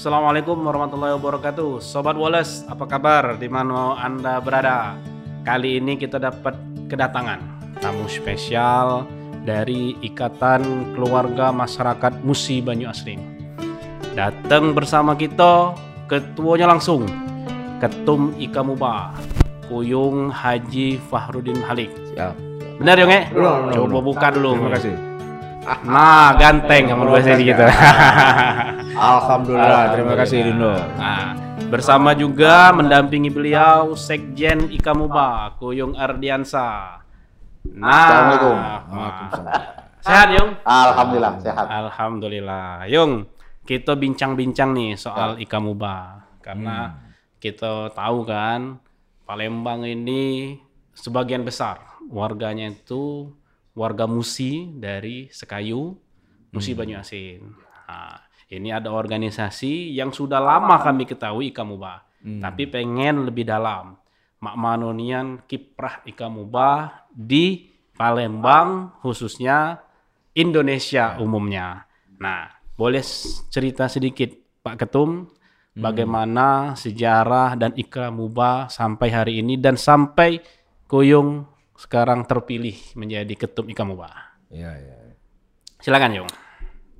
Assalamualaikum warahmatullahi wabarakatuh Sobat Wallace, apa kabar? Di mana Anda berada? Kali ini kita dapat kedatangan tamu spesial dari Ikatan Keluarga Masyarakat Musi Banyu Asring Datang bersama kita ketuanya langsung Ketum Ika Muba Kuyung Haji Fahrudin Halik Siap. Benar? Belum, belum, Coba buka dulu Terima kasih. Nah ganteng yang menurut saya gitu Alhamdulillah, terima kasih Dindo. Nah, bersama juga mendampingi beliau Sekjen Ika Muba, Kuyung Ardiansa. Nah, Assalamualaikum. Waalaikumsalam. Sehat, Yung? Alhamdulillah sehat. Alhamdulillah. Yung, kita bincang-bincang nih soal Ika Muba. Karena kita tahu kan, Palembang ini sebagian besar warganya itu warga Musi dari Sekayu, Musi Banyu Asin. Nah, ini ada organisasi yang sudah lama kami ketahui Ika Muba, tapi pengen lebih dalam. Mak Manonian kiprah Ika Muba di Palembang khususnya Indonesia umumnya. Nah, boleh cerita sedikit Pak Ketum bagaimana sejarah dan Ika Muba sampai hari ini dan sampai Kuyung sekarang terpilih menjadi Ketum Ika Muba. Iya, iya. Silakan Yung.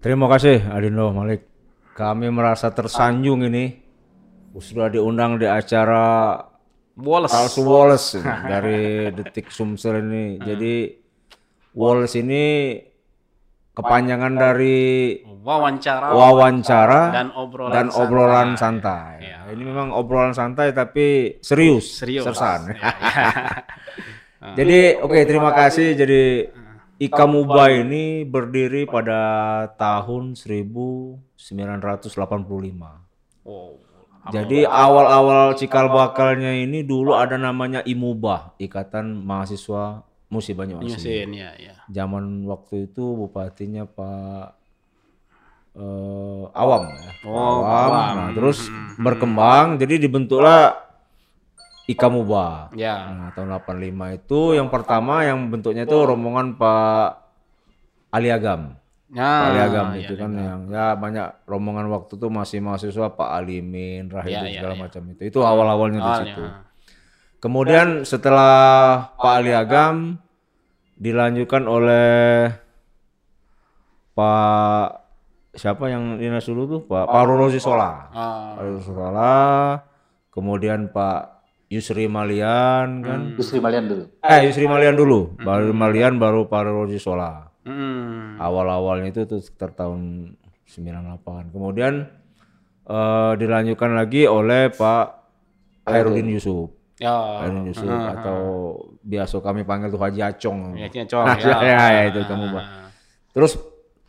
Terima kasih Adindo Malik. Kami merasa tersanjung ini sudah diundang di acara Wallace. Palsu Wallace ini, dari Detik Sumsel ini. Jadi Wallace ini kepanjangan dari Wawancara wawancara dan obrolan dan santai. obrolan santai. Iya. Ini memang obrolan santai tapi serius, serius. sersan. Ya, ya. Jadi oke terima kasih. Jadi Ika Muba ini berdiri pada tahun 1985. Wow. Jadi awal-awal cikal bakalnya ini dulu ada namanya IMUBA, Ikatan Mahasiswa Musi Banyu Asin. Nyusin ya, ya. Zaman waktu itu bupatinya Pak eh, Awam ya. Oh, Awam. Awam. Nah, terus berkembang jadi dibentuklah Ika Muba. Ya. Nah, tahun 85 itu yang pertama yang bentuknya itu rombongan Pak Ali Agam. Nah, Pak Ali Agam ya, itu kan yang ya banyak rombongan waktu itu masih mahasiswa Pak Alimin, Rahidin Ya, ya, segala ya. macam itu. Itu awal-awalnya di awalnya. situ. Kemudian setelah Pak Ali Agam dilanjutkan oleh Pak siapa yang dinas dulu tuh Pak Pak Rozi Sola. Ah, Pak Rozi Sola, kemudian Pak Yusri Malian kan. Yusri Malian dulu. Eh Yusri Malian dulu, baru Malian baru Pak Rozi Sola. mm, Awal-awalnya itu tuh sekitar tahun 98. Kemudian eh, dilanjutkan lagi oleh Pak Hairudin Yusuf. ya, Hairudin Yusuf atau biasa kami panggil tuh Haji Acong. ya, ya, Cong, Nah, ya. ya, ya, itu kamu, Pak. Terus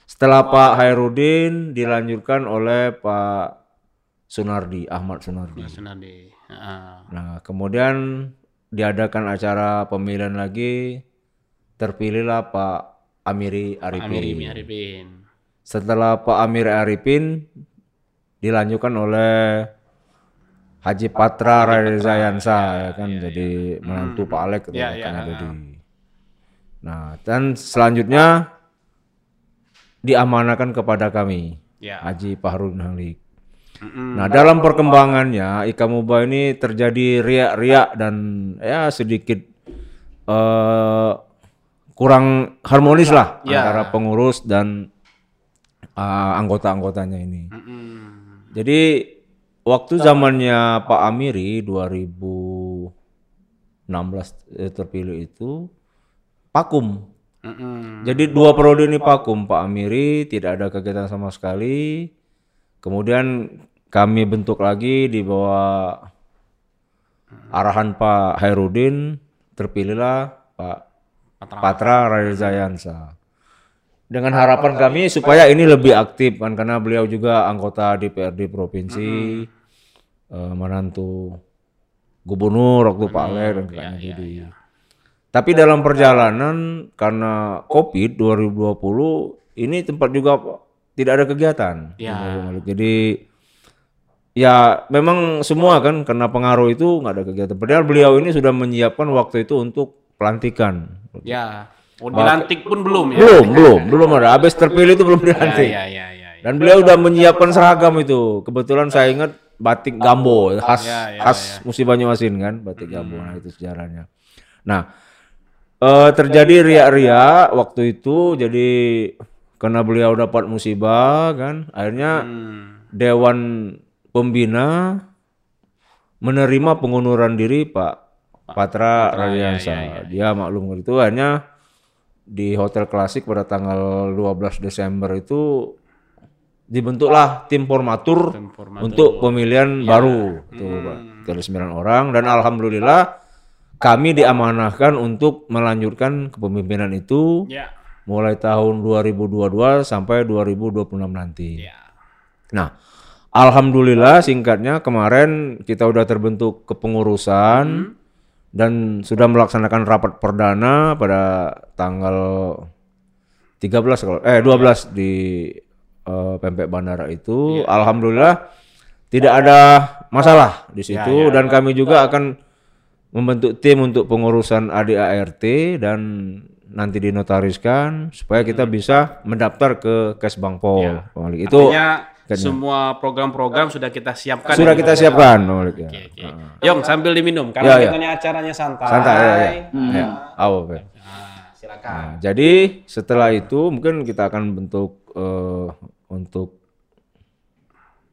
setelah Pak Hairudin dilanjutkan oleh Pak Sunardi, Ahmad Sunardi. Sunardi. Ah, Nah, kemudian diadakan acara pemilihan lagi, terpilihlah Pak Amiri Arifin. Amiri Mi Arifin. Setelah Pak Amiri Arifin dilanjutkan oleh Haji Patra Reza Yansa ya kan jadi menantu Pak Alek Ya, kan ya, ada di. Nah, dan selanjutnya diamanakan kepada kami Ya. Haji Fahrudin Halik. Nah, dalam perkembangannya Ika Muba ini terjadi riak-riak dan ya sedikit eh kurang harmonis lah Ya. antara pengurus dan eh, anggota-anggotanya ini. Jadi waktu zamannya Pak Amiri 2016 eh, terpilih itu vakum. Mm-mm. Jadi dua periode ini vakum Pak Amiri tidak ada kegiatan sama sekali. Kemudian kami bentuk lagi di bawah arahan Pak Hairudin terpilihlah Pak Patra. Patra Reza Yansa. Dengan harapan kami supaya ini lebih aktif kan karena beliau juga anggota DPRD provinsi eh, menantu gubernur waktu Pak Ale dan iya, Didi. iya. Tapi dalam perjalanan karena Covid 2020 ini tempat juga tidak ada kegiatan. Ya. Jadi ya memang semua kan karena pengaruh itu nggak ada kegiatan. Padahal beliau ini sudah menyiapkan waktu itu untuk pelantikan. Ya. Oh, dilantik pun belum ya? Belum, belum, belum ada. Habis terpilih itu belum Ya, dilantik. ya, ya, ya, ya. Dan beliau udah menyiapkan seragam itu. Kebetulan saya ingat batik gambo khas Ya, ya, khas Musi Banyuasin kan batik gambo. Nah itu sejarahnya. Nah eh, terjadi riak-riak waktu itu jadi karena beliau dapat musibah kan akhirnya Hmm. dewan pembina menerima pengunduran diri Pak Patra Radiansa. Dia maklum itu akhirnya di Hotel Klasik pada tanggal 12 Desember itu dibentuklah tim formatur Tim formatur. untuk pemilihan baru tuh Pak. Dari 9 orang dan alhamdulillah kami diamanahkan untuk melanjutkan kepemimpinan itu Ya. mulai tahun 2022 sampai 2026 nanti. Ya. Nah, alhamdulillah singkatnya kemarin kita udah terbentuk kepengurusan dan sudah melaksanakan rapat perdana pada tanggal 13 kalau eh 12 di eh, Pempek Bandara itu. Alhamdulillah tidak ada masalah di situ dan kami juga akan membentuk tim untuk pengurusan ADART dan nanti dinotariskan supaya kita bisa mendaftar ke Kesbangpol. Malik. Itu Artinya semua program-program sudah kita siapkan. sudah ya? kita siapkan, Pak Malik, ya. Oke, oke. Yong sambil diminum karena Ya, ya. acaranya santai. Santai ya, ya. Ya, awo, Pak. Nah, silakan. Nah, jadi setelah itu mungkin kita akan bentuk eh, untuk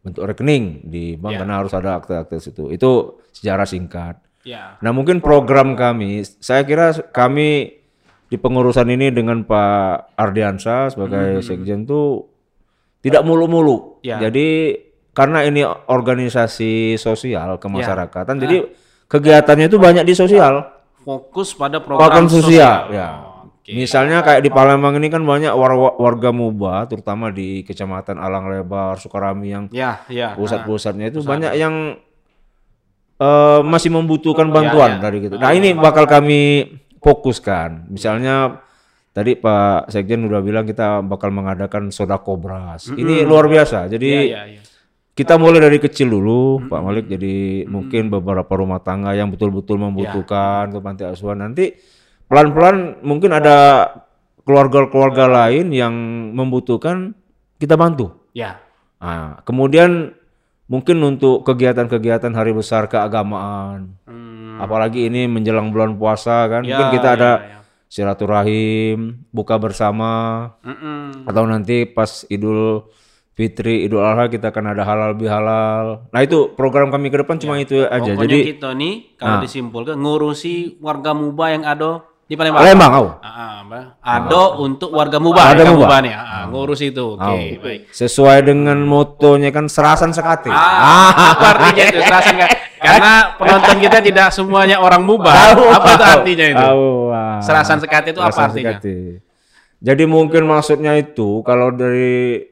bentuk rekening di bank karena harus ada akte-akte situ. Itu sejarah singkat. Ya. Nah mungkin program kami, saya kira kami di pengurusan ini dengan Pak Ardiansa sebagai sekjen tuh tidak mulu-mulu. Ya. Jadi karena ini organisasi sosial kemasyarakatan, jadi kegiatannya itu banyak di sosial. Fokus pada program, Program sosial. sosial. Ya. Oke. Misalnya kayak di Palembang ini kan banyak war- warga muba, terutama di kecamatan Alang Lebar, Sukarami yang Ya, ya. pusat-pusatnya itu banyak yang eh, masih membutuhkan Ya, bantuan dari gitu. Nah ini bakal kami fokuskan. Misalnya tadi Pak Sekjen udah bilang kita bakal mengadakan soda kobras. Ini luar biasa. Jadi Ya, ya, ya. kita mulai dari kecil dulu, Pak Malik. Jadi mungkin beberapa rumah tangga yang betul-betul membutuhkan untuk panti asuhan nanti pelan-pelan mungkin ada keluarga-keluarga lain yang membutuhkan kita bantu. Ya. Nah, kemudian mungkin untuk kegiatan-kegiatan hari besar keagamaan, Hmm. apalagi ini menjelang bulan puasa kan, Ya, mungkin kita ya, ada ya. Silaturahim, buka bersama, Mm-mm. atau nanti pas Idul Fitri, Idul Adha kita akan ada halal bihalal. Nah itu program kami ke depan cuma itu aja. Pokoknya Jadi kita nih kalau disimpulkan ngurusi warga muba yang ada di Palembang. Palembang, au. Ah, ah, apa? Ado untuk warga muba, Ada ya, muba. nih. Ah, ah, ngurus itu. Oke, Au. baik. Sesuai dengan motonya kan serasan sekati. Ah, artinya itu? Serasan nggak? Karena penonton kita tidak semuanya orang muba. apa itu artinya itu? Tahu. Serasan sekati itu apa Serasan artinya? sekati. Jadi mungkin maksudnya itu kalau dari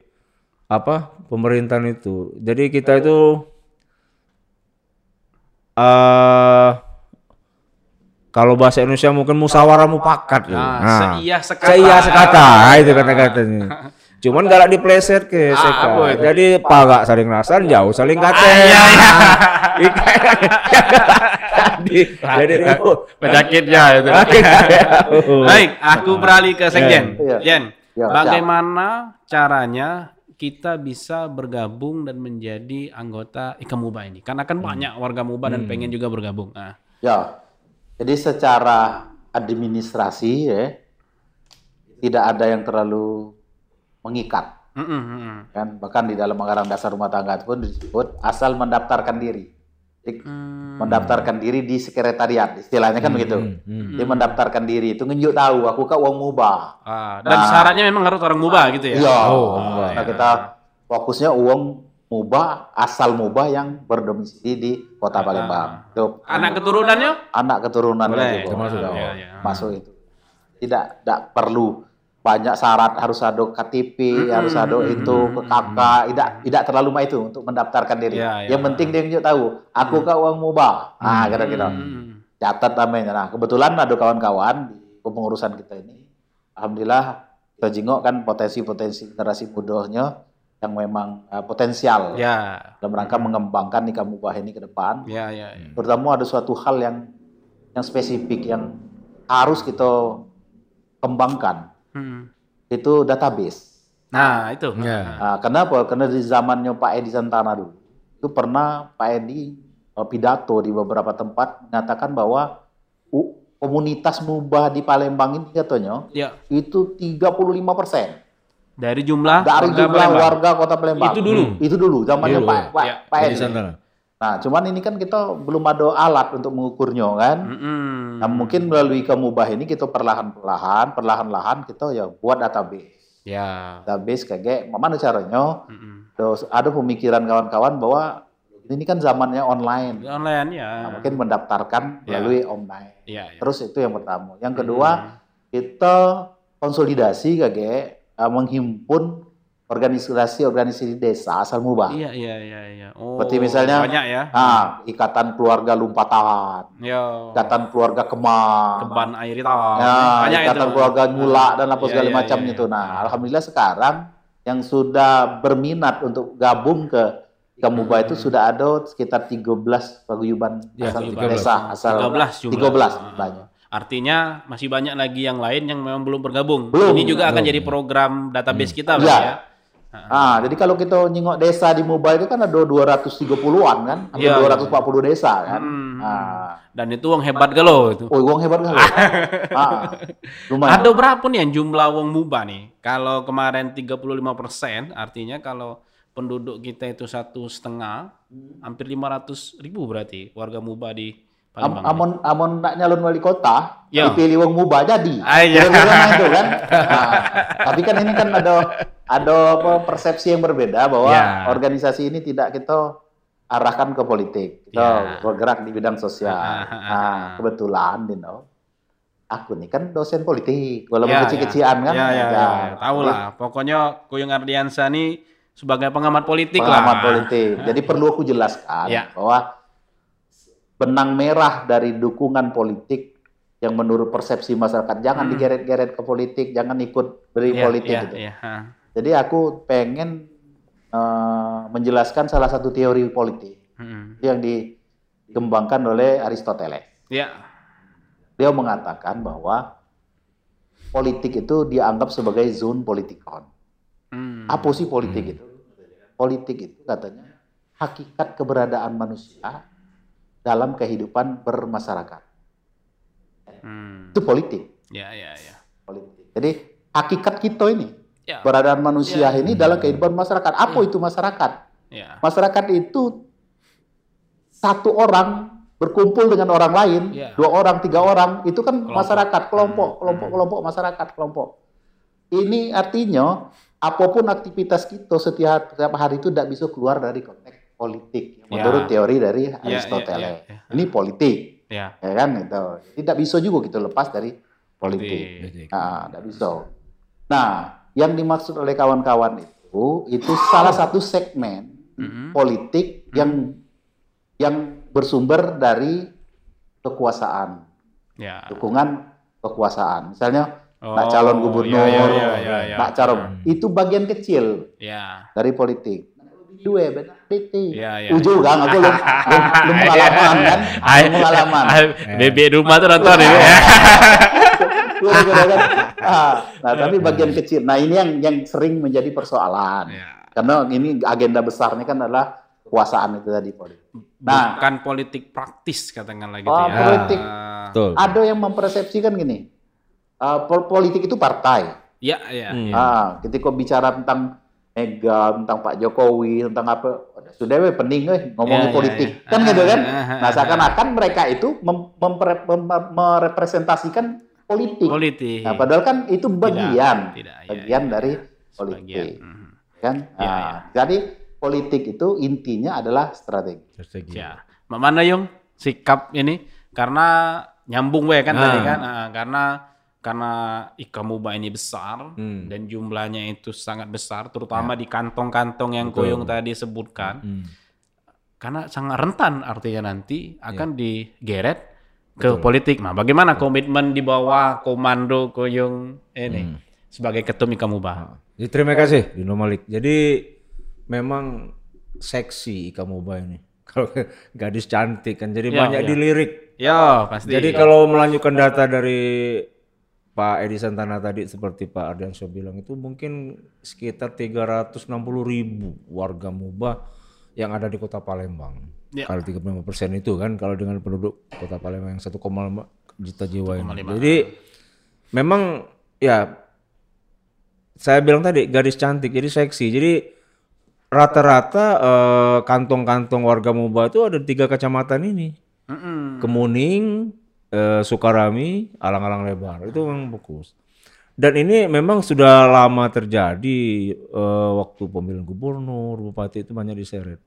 apa pemerintahan itu. Jadi kita itu eh kalau bahasa Indonesia mungkin musyawarah mufakat ya. Nah, seiyah sekata. Seiyah sekata itu kata-katanya. Cuman galak dipleset ke Ah, seka. apa itu? Jadi pagak saling rasan jauh saling kate. iya, iya. jadi jadi ribut. Penyakitnya itu. Baik, aku beralih ke Sekjen. Iya. Jen, Ya, bagaimana caranya kita bisa bergabung dan menjadi anggota Ikamuba ini? Karena kan banyak warga Muba dan pengen juga bergabung. Nah, Ya, jadi secara administrasi ya tidak ada yang terlalu mengikat mm, mm, mm, mm. kan bahkan di dalam anggaran dasar rumah tangga pun disebut asal mendaftarkan diri Jadi, Hmm. mendaftarkan diri di sekretariat istilahnya kan begitu Hmm. dia mendaftarkan diri itu nunjuk tahu aku kak uang mubah Ah, dan syaratnya memang harus orang Muba gitu ya? iya Oh, nah kita fokusnya uang mubah asal mubah yang berdomisili di kota Palembang itu Anak keturunannya? anak keturunan Boleh. juga Termasuk, Ya, ya, ya. masuk itu tidak tidak perlu banyak syarat harus ada KTP harus ada itu ke kakak tidak tidak terlalu mah itu untuk mendaftarkan diri. Ya, ya. yang penting dia nunjuk tahu aku kak uang mubah. Nah kira-kira. Hmm. catat namanya. Nah kebetulan ada kawan-kawan di kepengurusan kita ini. Alhamdulillah kita jengok kan potensi-potensi generasi mudanya yang memang eh, potensial Ya, dalam rangka mengembangkan nikah mubah ini ke depan. Ya, ya. ya. terutama ada suatu hal yang yang spesifik yang harus kita kembangkan Hmm. itu database Nah, itu. Ya. Nah, kenapa? Karena di zamannya Pak Edi Santana dulu, itu pernah Pak Edi eh, pidato di beberapa tempat mengatakan bahwa uh, komunitas mubah di Palembang ini katanya Ya, itu 35 persen dari jumlah dari warga jumlah Palembang. warga kota Palembang. Itu dulu? Itu dulu zamannya Dulu, Pak, Pak, ya. Pak Edi. Nah, cuman ini kan kita belum ada alat untuk mengukurnya kan. Mm-mm. Nah, mungkin melalui kemubah ini kita perlahan-perlahan, perlahan-lahan kita ya buat database. Ya. Database kayak mana caranya? Mm-mm. Terus ada pemikiran kawan-kawan bahwa ini kan zamannya online. Online ya. Nah, mungkin mendaftarkan Ya. melalui online. Ya, ya. Terus itu yang pertama. Yang kedua, kita konsolidasi kayak eh, menghimpun organisasi-organisasi desa asal mubah. Iya, iya, iya, iya. Oh, Seperti misalnya- banyak ya. Nah, ikatan keluarga Lumpatan, Yo. ikatan keluarga Kemang, Keban air itu. ya, banyak ikatan itu. keluarga Nyula dan apa Iya, segala iya, macam iya, itu. iya. Nah, alhamdulillah sekarang yang sudah berminat untuk gabung ke Kamuba itu sudah ada sekitar 13 paguyuban Ya, asal 13. desa asal 13 jumlah. 13 Ah. jumlahnya. Artinya masih banyak lagi yang lain yang memang belum bergabung. Belum. Ini juga akan Belum. jadi program database kita, Iya. Pak ya. Ah, jadi kalau kita nyingok desa di Muba itu kan ada 230-an kan, ada Iya. 240 desa kan. Hmm. Ah. Dan itu uang hebat galo itu. Oh, uang hebat kali. ah, lumayan. Ada berapa nih yang jumlah uang muba nih? Kalau kemarin 35 artinya kalau penduduk kita itu satu setengah, hampir 500 ribu berarti warga muba di Am, Palembang. amon amon nak nyalon wali kota, Ya. dipilih wong Muba jadi. Ah, iya. Itu kan. Nah, tapi kan ini kan ada ada apa persepsi yang berbeda bahwa Ya. organisasi ini tidak kita arahkan ke politik. Kita Ya. bergerak di bidang sosial. Ah, ah, ah, Nah, ah. kebetulan Dino, aku nih kan dosen politik, walaupun Ya, kecil-kecilan kan. Ya, ya, ya, Ya. ya. Tahu lah. Pokoknya Kuyung Ardiansa nih sebagai pengamat politik Pengamat lah. politik. Jadi perlu aku jelaskan Ya. bahwa benang merah dari dukungan politik yang menurut persepsi masyarakat jangan Hmm. digeret-geret ke politik, jangan ikut beri Iya, politik iya, gitu. iya. Jadi aku pengen eh, menjelaskan salah satu teori politik Hmm. yang dikembangkan oleh Aristoteles. Ya. Dia mengatakan bahwa politik itu dianggap sebagai zone politikon. Hmm. Apa sih politik itu? Politik itu katanya hakikat keberadaan manusia dalam kehidupan bermasyarakat. Hmm. Itu politik. Ya, ya, ya. politik. Jadi hakikat kita ini, Ya. keberadaan manusia ini dalam kehidupan masyarakat. Apa itu masyarakat? Ya. Masyarakat itu satu orang berkumpul dengan orang lain, Ya. dua orang, tiga orang, itu kan Kelompok. masyarakat, kelompok, Hmm. kelompok, kelompok masyarakat, kelompok. Ini artinya apa pun aktivitas kita setiap setiap hari itu tidak bisa keluar dari konteks politik Ya. menurut teori dari ya, Aristoteles. Ini politik, Ya. ya kan itu. Tidak bisa juga kita lepas dari politik. Nah, tidak bisa. Nah, yang dimaksud oleh kawan-kawan itu itu salah satu segmen Mhm. politik yang yang bersumber dari kekuasaan, Ya. dukungan kekuasaan. Misalnya nak Oh, calon gubernur, ya, ya, ya, ya. nak calon itu bagian kecil Ya. dari politik. Dua benar. Ya, ya. Ujung kan aku belum belum belum pengalaman kan, belum pengalaman. Bebek rumah tuh nonton ya. Ah, nah, tapi bagian kecil. Nah, ini yang yang sering menjadi persoalan. Ya. Karena ini agenda besarnya kan adalah kekuasaan itu tadi politik. Nah, Bukan politik praktis katakanlah gitu Oh, ya. politik. Betul. ada yang mempersepsikan gini. pol- politik itu partai. Ya, ya. Hmm. ya. Ah, ketika bicara tentang Mega, tentang Pak Jokowi, tentang apa, sudah we pening eh ngomongin Ya, ya, politik. ya. Kan gitu kan? Ah, Nah, seakan-akan mereka itu mem- mem- merepresentasikan politik. Politik. Nah, padahal kan itu bagian, tidak, ya, bagian ya. dari Sebagian. politik, Mhm. kan? Ya, Ah, Jadi politik itu intinya adalah strategi. Strategi. Ya. Mana yung sikap ini karena nyambung we kan Ah. tadi kan Ah, karena karena ikamuba ini besar Hmm. dan jumlahnya itu sangat besar terutama di kantong-kantong yang Betul. Koyong tadi sebutkan Hmm. karena sangat rentan artinya nanti akan digeret ke Betul. politik. Nah, bagaimana komitmen di bawah komando Koyong ini Hmm. sebagai ketum Ikamuba? Jadi terima kasih Dino Malik. Jadi memang seksi Ika Moba ini. Kalau gadis cantik kan jadi Ya, banyak ya. dilirik. Ya, pasti. Jadi kalau melanjutkan data dari Pak Edi Santana tadi seperti Pak Ardiansyah bilang itu mungkin sekitar 360 ribu warga Mubah yang ada di kota Palembang. Ya. Kalau 35 persen itu kan kalau dengan penduduk kota Palembang yang 1,5 juta jiwa ini. Jadi memang ya saya bilang tadi gadis cantik jadi seksi. Jadi rata-rata eh, kantong-kantong warga Mubah itu ada tiga kecamatan ini. Mm-mm. Kemuning, eh, Sukarami, Alang-alang Lebar. Itu memang bagus. Dan ini memang sudah lama terjadi eh, waktu pemilihan gubernur, bupati itu banyak diseret.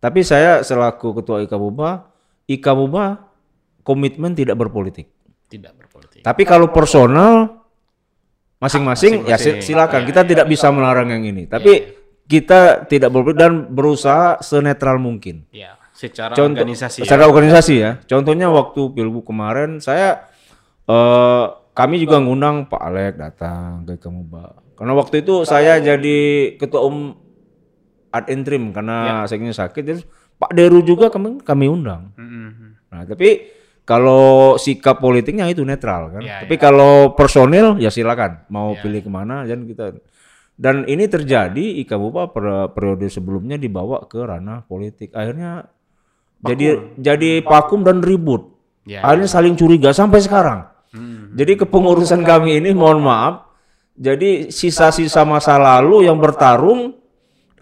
Tapi saya selaku ketua Ika Buba, Ika Buba komitmen tidak berpolitik. Tidak berpolitik. Tapi kalau personal masing-masing ya silakan. Iya, Kita tidak bisa melarang yang ini. Tapi kita tidak berpolitik dan berusaha senetral mungkin. Ya, secara Contoh organisasi. ya. secara organisasi ya. Contohnya waktu pilgub kemarin saya eh kami juga ngundang Pak Alek datang ke Kemuba. Karena waktu itu saya jadi ketua umum ad interim karena sekjennya sakit terus Pak Deru juga kami kami undang. Mm-mm. Nah, tapi kalau sikap politiknya itu netral kan. Ya, tapi kalau personil ya silakan mau pilih ke mana dan kita dan ini terjadi Ika Bupa per- periode sebelumnya dibawa ke ranah politik. Akhirnya jadi jadi vakum dan ribut. Ya. Akhirnya saling curiga sampai sekarang. Mm. Jadi kepengurusan kami ini mohon maaf. Jadi sisa-sisa masa lalu yang bertarung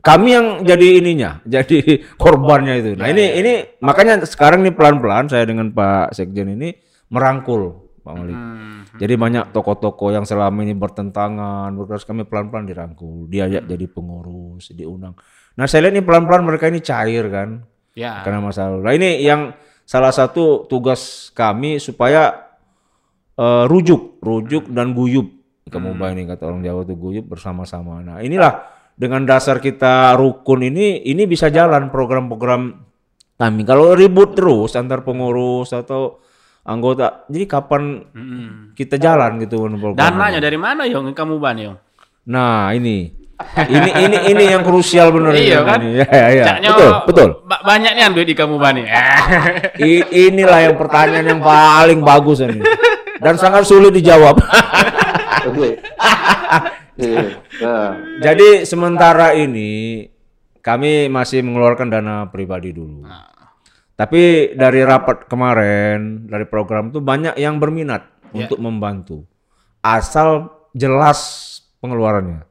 kami yang jadi ininya, jadi korbannya itu. Nah, ini ini makanya sekarang nih pelan-pelan saya dengan Pak Sekjen ini merangkul Pak Malik. Mm. Jadi banyak tokoh-tokoh yang selama ini bertentangan, berkeras kami pelan-pelan dirangkul, diajak jadi pengurus, diundang. Nah, saya lihat ini pelan-pelan mereka ini cair kan Ya. karena masalah. Nah ini yang salah satu tugas kami supaya eh, rujuk, rujuk dan guyub. Kamu ini kata orang Jawa tuh guyub bersama-sama. Nah inilah dengan dasar kita rukun ini, ini bisa jalan program-program kami. Kalau ribut terus antar pengurus atau anggota, jadi kapan kita jalan gitu program. Dananya dari mana Yong? Kamu ban Yong? Nah ini, ini ini ini yang krusial benar Iya ini. kan? Ya, ya, ya. Caknya Betul, betul. ba- banyak nih duit di kamu ban nih. I- inilah yang pertanyaan yang paling bagus ini dan sangat sulit dijawab. Iya. Nah, Jadi sementara ini kami masih mengeluarkan dana pribadi dulu. Tapi dari rapat kemarin dari program itu banyak yang berminat untuk membantu, asal jelas pengeluarannya.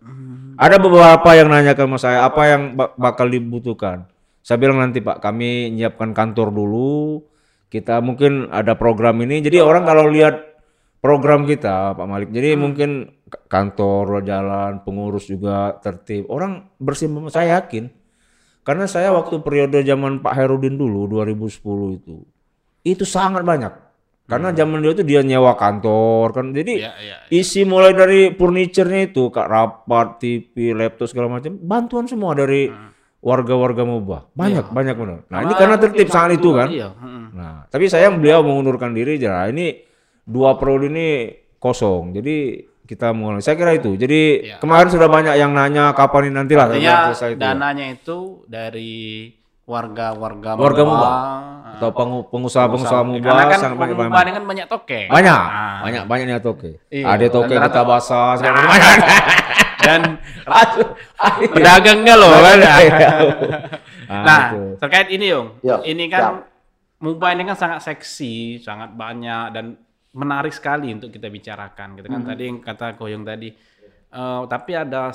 Ada beberapa yang nanya ke mas saya apa yang ba- bakal dibutuhkan. Saya bilang nanti Pak, kami menyiapkan kantor dulu. Kita mungkin ada program ini. Jadi orang kalau lihat program kita Pak Malik, jadi mungkin k- kantor jalan, pengurus juga tertib. Orang bersih. Saya yakin. Karena saya waktu periode zaman Pak Herudin dulu 2010 itu, itu sangat banyak. Karena zaman dia itu dia nyewa kantor kan. Jadi Ya, ya. isi mulai dari furniturnya itu kak rapat, TV, laptop segala macam, bantuan semua dari warga-warga Mubah. Banyak, banyak benar. Nah, ini karena tertib sangat itu kan. Iya. mm. Nah, tapi sayang beliau mengundurkan diri jadi ini dua periode ini kosong. Jadi kita mulai. Saya kira itu. Jadi kemarin sudah banyak yang nanya kapan ini nanti lah Artinya selesai itu. dananya itu dari warga-warga Warga Mubah, ah, Atau pengu- pengusaha-pengusaha Karena Mubah kan sangat banyak Mubah ini kan banyak toke. banyak Ah. banyak banyak nih toke. Iya. Ada toke Dan kota basah macam. Dan pedagangnya loh kan. Ah, Nah, itu. terkait ini Yong. Ya, ini kan Mubah ini kan sangat seksi, sangat banyak dan menarik sekali untuk kita bicarakan gitu kan. Tadi yang kata Koyong tadi. Eh, tapi ada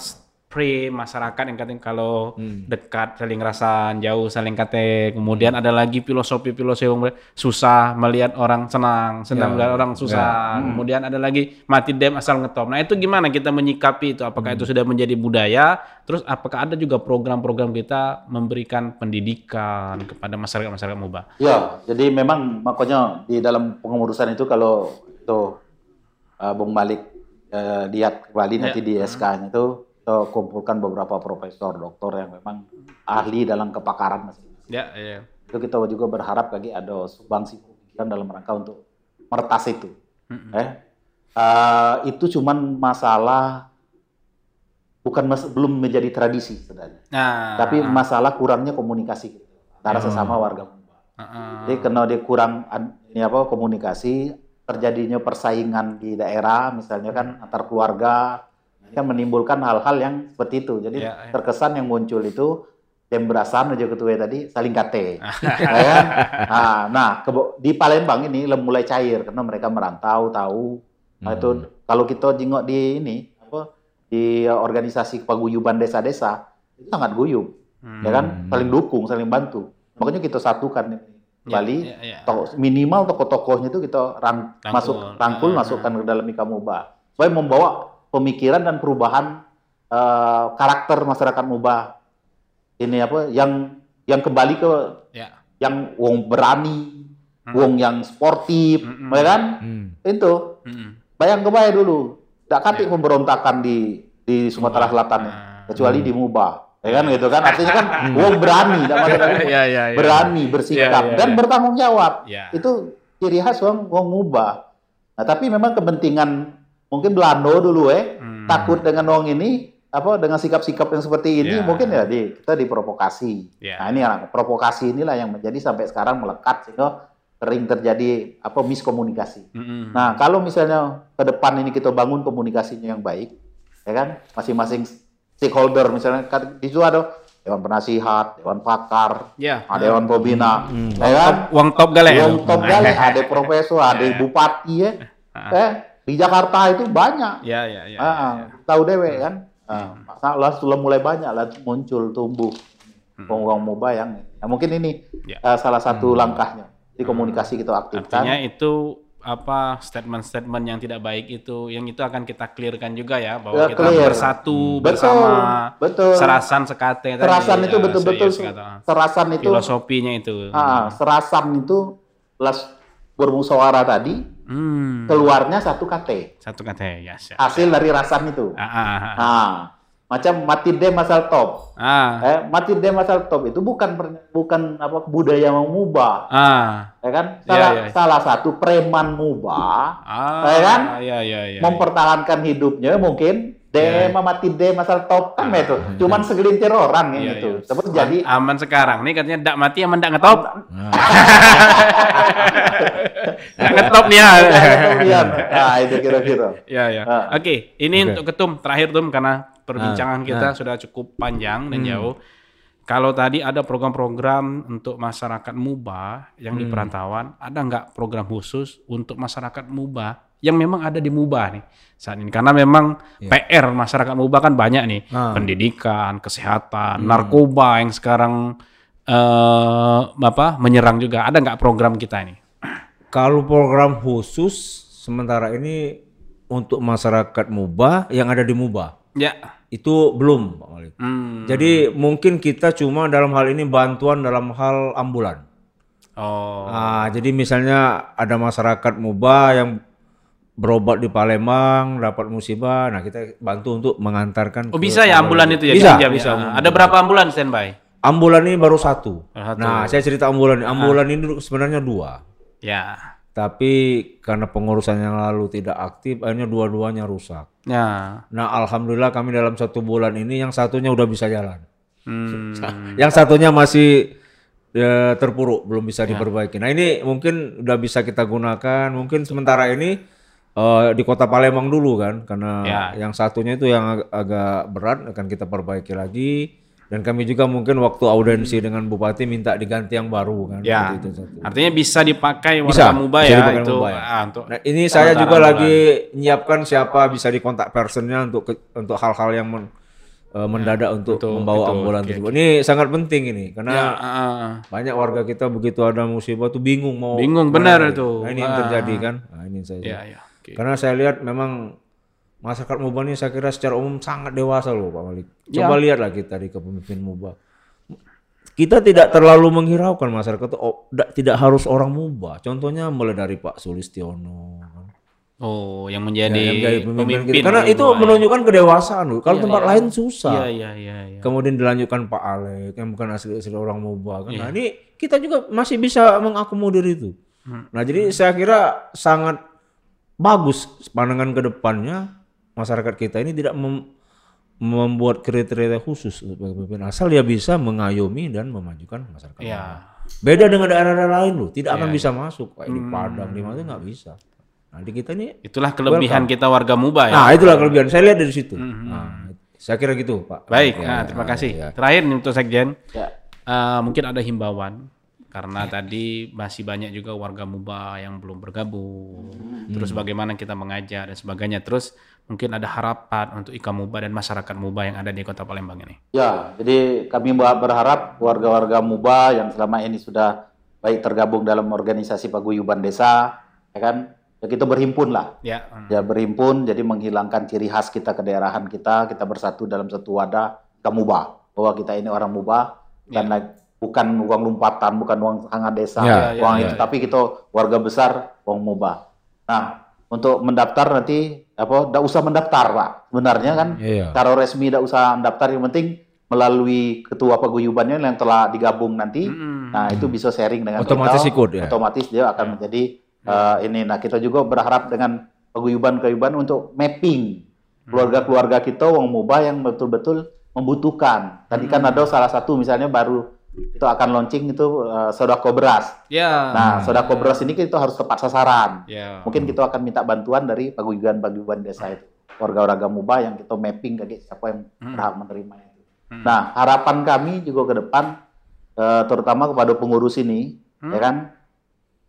spray masyarakat yang katanya kalau dekat saling rasa jauh saling kate kemudian ada lagi filosofi filosofi yang susah melihat orang senang senang melihat orang susah. Kemudian ada lagi mati dem asal ngetop. Nah itu gimana kita menyikapi itu? Apakah itu sudah menjadi budaya? Terus apakah ada juga program-program kita memberikan pendidikan kepada masyarakat masyarakat mubah Ya, jadi memang makanya di dalam pengurusan itu kalau itu uh, Bung Malik uh, lihat kembali nanti di SK-nya itu kita kumpulkan beberapa profesor, doktor yang memang ahli dalam kepakaran masing-masing. ya ya Itu kita juga berharap lagi ada sumbangsi pemikiran dalam rangka untuk meretas itu. Eh, uh, itu cuman masalah bukan mas- belum menjadi tradisi sebenarnya. nah Tapi masalah kurangnya komunikasi antara sesama warga Mumbai. uh-uh. Jadi karena dia kurang an- ini apa komunikasi, terjadinya persaingan di daerah, misalnya kan antar keluarga, kan menimbulkan hal-hal yang seperti itu. Jadi Ya, ya. terkesan yang muncul itu yang berasan aja ketua tadi saling kate. Ya kan? Nah, nah di Palembang ini mulai cair karena mereka merantau tahu. Nah, itu kalau kita jengok di ini apa di organisasi paguyuban desa-desa itu sangat guyup, ya kan? Saling dukung, saling bantu. Makanya kita satukan ini. Bali ya, ya. to- minimal tokoh-tokohnya itu kita rang, Rangkul. masuk rangkul Ah, masukkan ke dalam Ikamuba supaya membawa pemikiran dan perubahan eh, karakter masyarakat Muba ini apa yang yang kembali ke Ya. yang wong berani, Hmm. wong yang sportif, Mm-mm. ya kan? Hmm. Itu Mm-mm. bayang kebayang dulu, tidak katik pemberontakan di di Sumatera Selatan ya, kecuali di Muba, ya kan gitu kan? Artinya kan wong berani, tidak masalah. Ya, ya, ya. berani bersikap Ya, ya, dan ya. bertanggung jawab. Ya. Itu ciri khas wong wong Muba. Nah, tapi memang kepentingan mungkin Belanda dulu eh Hmm. takut dengan wong ini apa dengan sikap-sikap yang seperti ini Ya. mungkin ya di kita diprovokasi. Ya. Nah, ini ya, provokasi inilah yang menjadi sampai sekarang melekat sehingga sering terjadi apa miskomunikasi. Mm-mm. Nah, kalau misalnya ke depan ini kita bangun komunikasinya yang baik, ya kan? Masing-masing stakeholder misalnya kan di situ ada dewan penasihat, dewan pakar, Ya. ada dewan pembina, ya kan? Uang top gale. Yang top ada profesor, ada bupati ya. Eh, di Jakarta itu banyak. Ya, ya, ya. Ah, ah, tahu dewe kan? Ah, masalah sudah mulai banyak lah muncul tumbuh wong-wong moba yang ya mungkin ini Ya. eh, salah satu langkahnya di komunikasi kita aktifkan. Artinya itu apa statement-statement yang tidak baik itu yang itu akan kita clearkan juga ya bahwa Ya, kita clear. bersatu Betul, bersama betul. serasan sekate tadi, Serasan itu ya, betul-betul serasan itu filosofinya itu. ah, serasan itu las bermusyawarah tadi Hmm. keluarnya satu KT Satu kata ya. siap. hasil dari rasan itu. Ah, ah, ah. Nah, macam mati de masal top. Ah. Eh, mati de masal top itu bukan bukan apa budaya mengubah, Ah. ya kan? Iya, Salah iya. salah satu preman mubah Ah. Ya kan? Iya, iya, iya. mempertahankan hidupnya mungkin de Iya. mati de masal top kan itu. Cuman segelintir orang yang Iya, itu. iya. Terus jadi aman sekarang nih katanya dak mati aman dak ngetop. dak ngetop nih ya. kemudian nah itu kira-kira. Ya ya. Ah. Oke, ini Oke. untuk ketum terakhir tum karena perbincangan Ah, kita ah. sudah cukup panjang dan Hmm. jauh. Kalau tadi ada program-program untuk masyarakat Muba yang Hmm. di perantauan, ada nggak program khusus untuk masyarakat Muba yang memang ada di Muba nih saat ini? Karena memang PR masyarakat Muba kan banyak nih. Ah. pendidikan, kesehatan, Hmm. narkoba yang sekarang eh apa menyerang juga. Ada nggak program kita ini? Kalau program khusus sementara ini untuk masyarakat Muba yang ada di Muba Ya. itu belum Pak Malik. Hmm. Jadi mungkin kita cuma dalam hal ini bantuan dalam hal ambulan. Oh. Ah, jadi misalnya ada masyarakat Muba yang berobat di Palembang dapat musibah, nah kita bantu untuk mengantarkan. Oh ke bisa ya ambulan itu ya? Bisa, ya? bisa. Ada berapa ambulan standby? Ambulan ini baru satu. Satu. Nah, saya cerita ambulan. Ambulan ini dulu sebenarnya dua. Ya. Tapi karena pengurusan yang lalu tidak aktif, akhirnya dua-duanya rusak. Ya. Nah, alhamdulillah kami dalam satu bulan ini yang satunya udah bisa jalan. Hmm. Yang satunya masih ya, terpuruk, belum bisa Ya. diperbaiki. Nah, ini mungkin udah bisa kita gunakan. Mungkin sementara ini eh, di Kota Palembang dulu kan, karena Ya. yang satunya itu yang ag- agak berat akan kita perbaiki lagi. Dan kami juga mungkin waktu audensi dengan bupati minta diganti yang baru kan. Hmm. Ya. Itu satu. Artinya bisa dipakai Bisa, warga Muba bisa ya dipakai itu. Muba ya. ah, untuk Nah, ini saya juga lagi menyiapkan siapa bisa dikontak personnya untuk ke- untuk hal-hal yang men- eh, mendadak untuk betul, membawa betul. ambulan tersebut. Ini sangat penting ini karena Ya, ah. banyak warga kita begitu ada musibah tuh bingung mau Bingung, benar itu. Nah, ini yang Ah. terjadi kan. Nah, ini saya. Ya, ya. Oke. Karena saya lihat memang masyarakat Muba ini saya kira secara umum sangat dewasa loh Pak Malik. Ya. Coba lihatlah kita di kepemimpinan Muba. Kita tidak terlalu menghiraukan masyarakat itu oh, da- tidak harus orang Muba. Contohnya mulai dari Pak Sulistiono. Oh, yang Ya, menjadi yang jadi pemimpin pemimpin. kita. Karena itu ya. menunjukkan kedewasaan loh. Kalau Iya, tempat lain susah. Iya, iya, iya, iya. Kemudian dilanjutkan Pak Alek yang bukan asli asli orang Muba kan. Iya. Nah, ini kita juga masih bisa mengakomodir itu. Hmm. Nah, jadi saya kira sangat bagus pandangan ke depannya masyarakat kita ini tidak mem- membuat kriteria khusus untuk pemimpin asal dia bisa mengayomi dan memajukan masyarakat. Iya. Muba. Beda dengan daerah-daerah lain loh, tidak akan bisa masuk kayak di Padang di mana itu nggak bisa. Nah, di kita ini Itulah kelebihan kita warga Muba ya. Nah, itulah kelebihan. Saya lihat dari situ. Nah, saya kira gitu, Pak. Baik, Ya, nah, ya, terima kasih. ya. Terakhir nih untuk Sekjen, Ya. eh, mungkin ada himbauan karena tadi masih banyak juga warga Muba yang belum bergabung. Terus bagaimana kita mengajak dan sebagainya. Terus mungkin ada harapan untuk Ika Muba dan masyarakat Muba yang ada di Kota Palembang ini. Ya, jadi kami berharap warga-warga Muba yang selama ini sudah baik tergabung dalam organisasi paguyuban desa, ya kan, ya kita berhimpun lah. Ya, hmm. Ya berhimpun, jadi menghilangkan ciri khas kita kedaerahan kita, kita bersatu dalam satu wadah, kita Muba, bahwa kita ini orang Muba, bukan lagi- bukan uang lompatan, bukan uang hangat desa, Ya, uang ya, itu, tapi kita warga besar, uang Muba. Nah, untuk mendaftar nanti apa? Tidak usah mendaftar, Pak. Sebenarnya kan, Iya. Cara resmi tidak usah mendaftar, yang penting melalui ketua paguyubannya yang telah digabung nanti. Mm-mm. Nah, itu bisa sharing dengan Otomatis kita. ikut, ya. Otomatis dia akan menjadi eh, ini. Nah, kita juga berharap dengan paguyuban-paguyuban untuk mapping keluarga-keluarga kita wong muba yang betul-betul membutuhkan. Tadi kan ada salah satu misalnya baru itu akan launching itu eh, sodako beras. ya, Nah, sodako beras ini kita harus tepat sasaran. ya. Mungkin kita akan minta bantuan dari paguyuban-paguyuban desa itu. Warga-warga Muba yang kita mapping ke siapa yang berhak menerima itu. Nah, harapan kami juga ke depan, eh, terutama kepada pengurus ini, ya kan,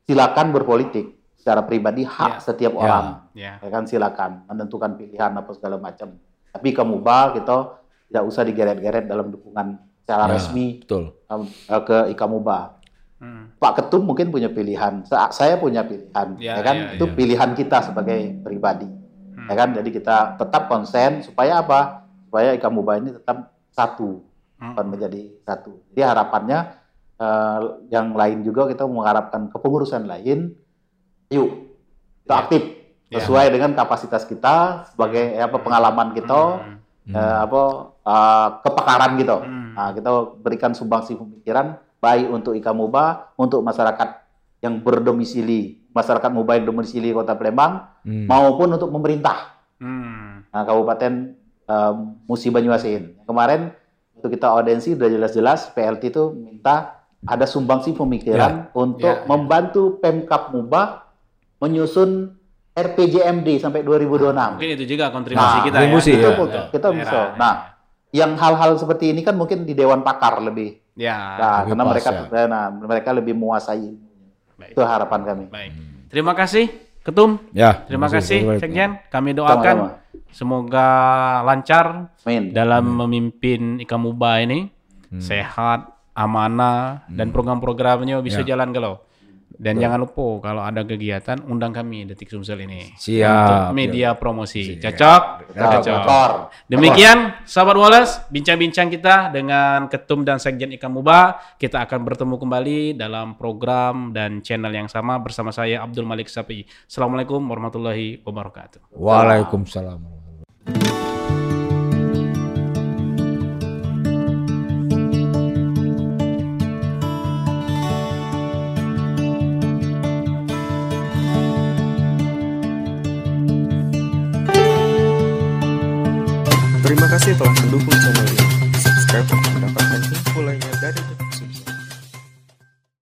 silakan berpolitik secara pribadi hak Ya. setiap orang. Ya. Ya kan, silakan menentukan pilihan apa segala macam. Tapi ke Muba kita tidak usah digeret-geret dalam dukungan secara Ya, resmi Betul. Eh, ke Ika Muba. Hmm. Pak Ketum mungkin punya pilihan, Sa- saya punya pilihan, Ya, ya, kan? ya, itu ya. pilihan kita sebagai pribadi, Hmm. ya kan? Jadi kita tetap konsen supaya apa? Supaya Ika Muba ini tetap satu, Hmm. bukan menjadi satu. Jadi harapannya eh, yang lain juga kita mengharapkan kepengurusan lain, yuk kita Ya. aktif Ya. sesuai dengan kapasitas kita sebagai ya, apa pengalaman kita, Hmm. eh, apa eh, kepakaran gitu. Hmm. Nah, kita berikan sumbangsi pemikiran baik untuk Ika Muba, untuk masyarakat yang berdomisili, masyarakat Muba yang domisili Kota Palembang, Hmm. maupun untuk pemerintah Hmm. nah, Kabupaten eh, Musi Banyuasin. Kemarin waktu kita audensi udah jelas-jelas PLT itu minta ada sumbangsi pemikiran untuk ya, ya. membantu Pemkap Muba menyusun RPJMD sampai 2026. Mungkin itu juga kontribusi Nah, kita kontribusi, ya. itu ya. kita bisa. ya. Nah, yang hal-hal seperti ini kan mungkin di Dewan Pakar lebih ya. Nah, lebih karena pas, mereka ya. nah, mereka lebih menguasai. Baik. Itu harapan kami. Baik. Terima kasih Ketum. Ya. Terima kasih. Sekjen. Kami doakan semoga lancar Amin. dalam memimpin Ika Muba ini sehat, amanah dan program-programnya bisa jalan kalau. Dan jangan lupa kalau ada kegiatan undang kami Detik Sumsel ini Siap. untuk media promosi. Cocok? Cocok. Kotor. Demikian sahabat Wallace, bincang-bincang kita dengan Ketum dan Sekjen Ika Muba. Kita akan bertemu kembali dalam program dan channel yang sama bersama saya Abdul Malik Sapi. Assalamualaikum warahmatullahi wabarakatuh. Waalaikumsalam. Terima kasih telah mendukung channel ini. Subscribe untuk mendapatkan info lainnya